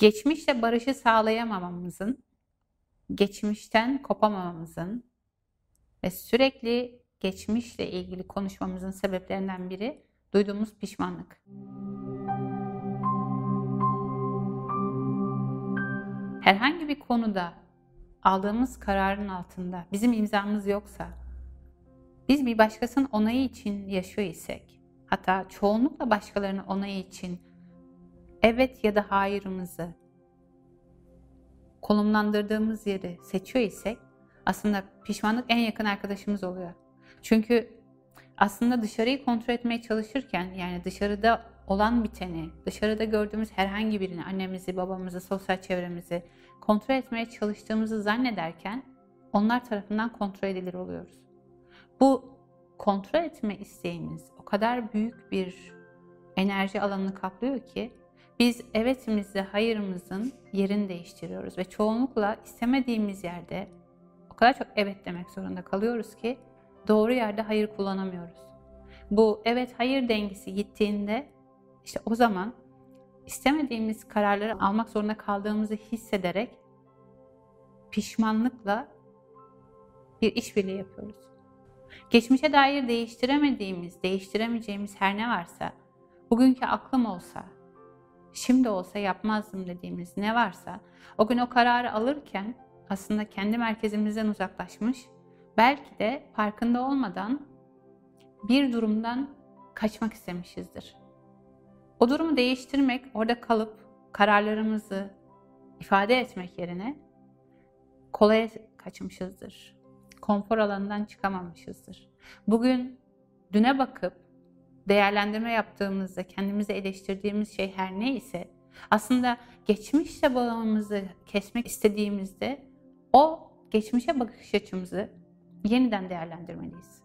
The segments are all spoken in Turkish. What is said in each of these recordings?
Geçmişle barışı sağlayamamamızın, geçmişten kopamamamızın ve sürekli geçmişle ilgili konuşmamızın sebeplerinden biri duyduğumuz pişmanlık. Herhangi bir konuda aldığımız kararın altında bizim imzamız yoksa, biz bir başkasının onayı için yaşıyor isek, hatta çoğunlukla başkalarının onayı için evet ya da hayırımızı konumlandırdığımız yeri seçiyor isek aslında pişmanlık en yakın arkadaşımız oluyor. Çünkü aslında dışarıyı kontrol etmeye çalışırken yani dışarıda olan biteni, dışarıda gördüğümüz herhangi birini, annemizi, babamızı, sosyal çevremizi kontrol etmeye çalıştığımızı zannederken onlar tarafından kontrol edilir oluyoruz. Bu kontrol etme isteğimiz o kadar büyük bir enerji alanını kaplıyor ki biz evetimizle hayırımızın yerini değiştiriyoruz ve çoğunlukla istemediğimiz yerde o kadar çok evet demek zorunda kalıyoruz ki doğru yerde hayır kullanamıyoruz. Bu evet hayır dengesi gittiğinde işte o zaman istemediğimiz kararları almak zorunda kaldığımızı hissederek pişmanlıkla bir işbirliği yapıyoruz. Geçmişe dair değiştiremediğimiz, değiştiremeyeceğimiz her ne varsa, bugünkü aklım olsa, şimdi olsa yapmazdım dediğimiz ne varsa, o gün o kararı alırken aslında kendi merkezimizden uzaklaşmış, belki de farkında olmadan bir durumdan kaçmak istemişizdir. O durumu değiştirmek, orada kalıp kararlarımızı ifade etmek yerine kolaya kaçmışızdır. Konfor alanından çıkamamışızdır. Bugün düne bakıp değerlendirme yaptığımızda kendimizi eleştirdiğimiz şey her neyse aslında geçmişle bağımızı kesmek istediğimizde o geçmişe bakış açımızı yeniden değerlendirmeliyiz.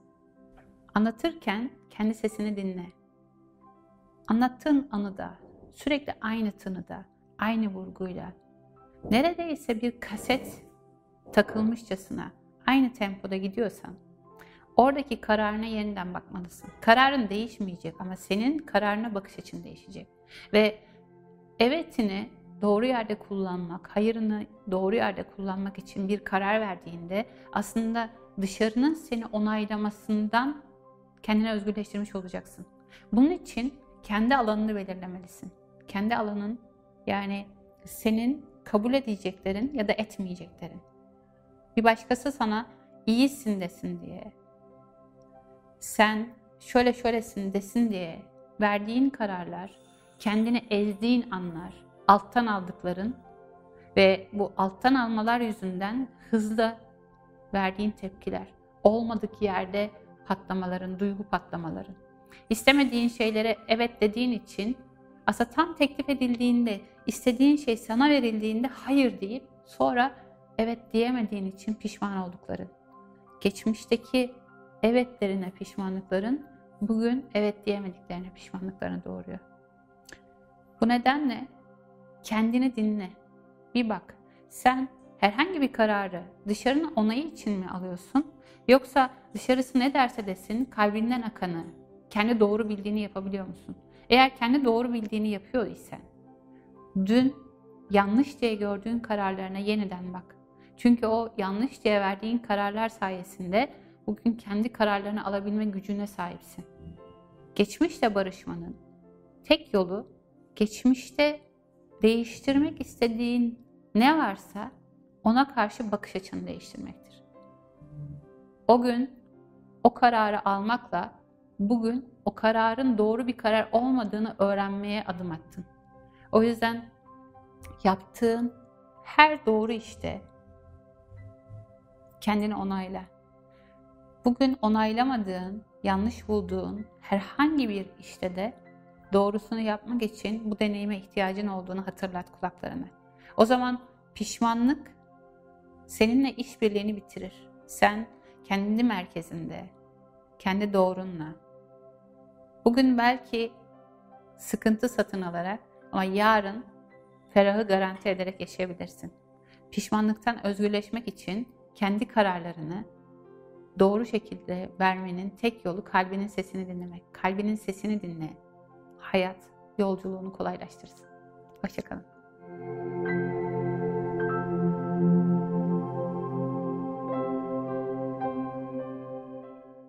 Anlatırken kendi sesini dinle. Anlattığın anıda sürekli aynı tınıda, aynı vurguyla neredeyse bir kaset takılmışçasına aynı tempoda gidiyorsan oradaki kararına yeniden bakmalısın. Kararın değişmeyecek ama senin kararına bakış açın değişecek. Ve evetini doğru yerde kullanmak, hayırını doğru yerde kullanmak için bir karar verdiğinde aslında dışarının seni onaylamasından kendini özgürleştirmiş olacaksın. Bunun için kendi alanını belirlemelisin. Kendi alanın yani senin kabul edeceklerin ya da etmeyeceklerin. Bir başkası sana iyisin desin diye, sen şöyle şöylesin desin diye verdiğin kararlar, kendini ezdiğin anlar, alttan aldıkların ve bu alttan almalar yüzünden hızlı verdiğin tepkiler, olmadık yerde patlamaların, duygu patlamaların. İstemediğin şeylere evet dediğin için aslında tam teklif edildiğinde, istediğin şey sana verildiğinde hayır deyip sonra evet diyemediğin için pişman oldukların. Geçmişteki evetlerine pişmanlıkların bugün evet diyemediklerine pişmanlıklarını doğuruyor. Bu nedenle kendini dinle. Bir bak. Sen herhangi bir kararı dışarının onayı için mi alıyorsun? Yoksa dışarısı ne derse desin kalbinden akanı, kendi doğru bildiğini yapabiliyor musun? Eğer kendi doğru bildiğini yapıyor isen dün yanlış diye gördüğün kararlarına yeniden bak. Çünkü o yanlış diye verdiğin kararlar sayesinde bugün kendi kararlarını alabilme gücüne sahipsin. Geçmişle barışmanın tek yolu geçmişte değiştirmek istediğin ne varsa ona karşı bakış açını değiştirmektir. O gün o kararı almakla bugün o kararın doğru bir karar olmadığını öğrenmeye adım attın. O yüzden yaptığın her doğru işte kendini onayla. Bugün onaylamadığın, yanlış bulduğun herhangi bir işte de doğrusunu yapmak için bu deneyime ihtiyacın olduğunu hatırlat kulaklarına. O zaman pişmanlık seninle işbirliğini bitirir. Sen kendi merkezinde, kendi doğrunla. Bugün belki sıkıntı satın alarak ama yarın ferahı garanti ederek yaşayabilirsin. Pişmanlıktan özgürleşmek için kendi kararlarını doğru şekilde vermenin tek yolu kalbinin sesini dinlemek. Kalbinin sesini dinle. Hayat yolculuğunu kolaylaştırsın. Hoşçakalın.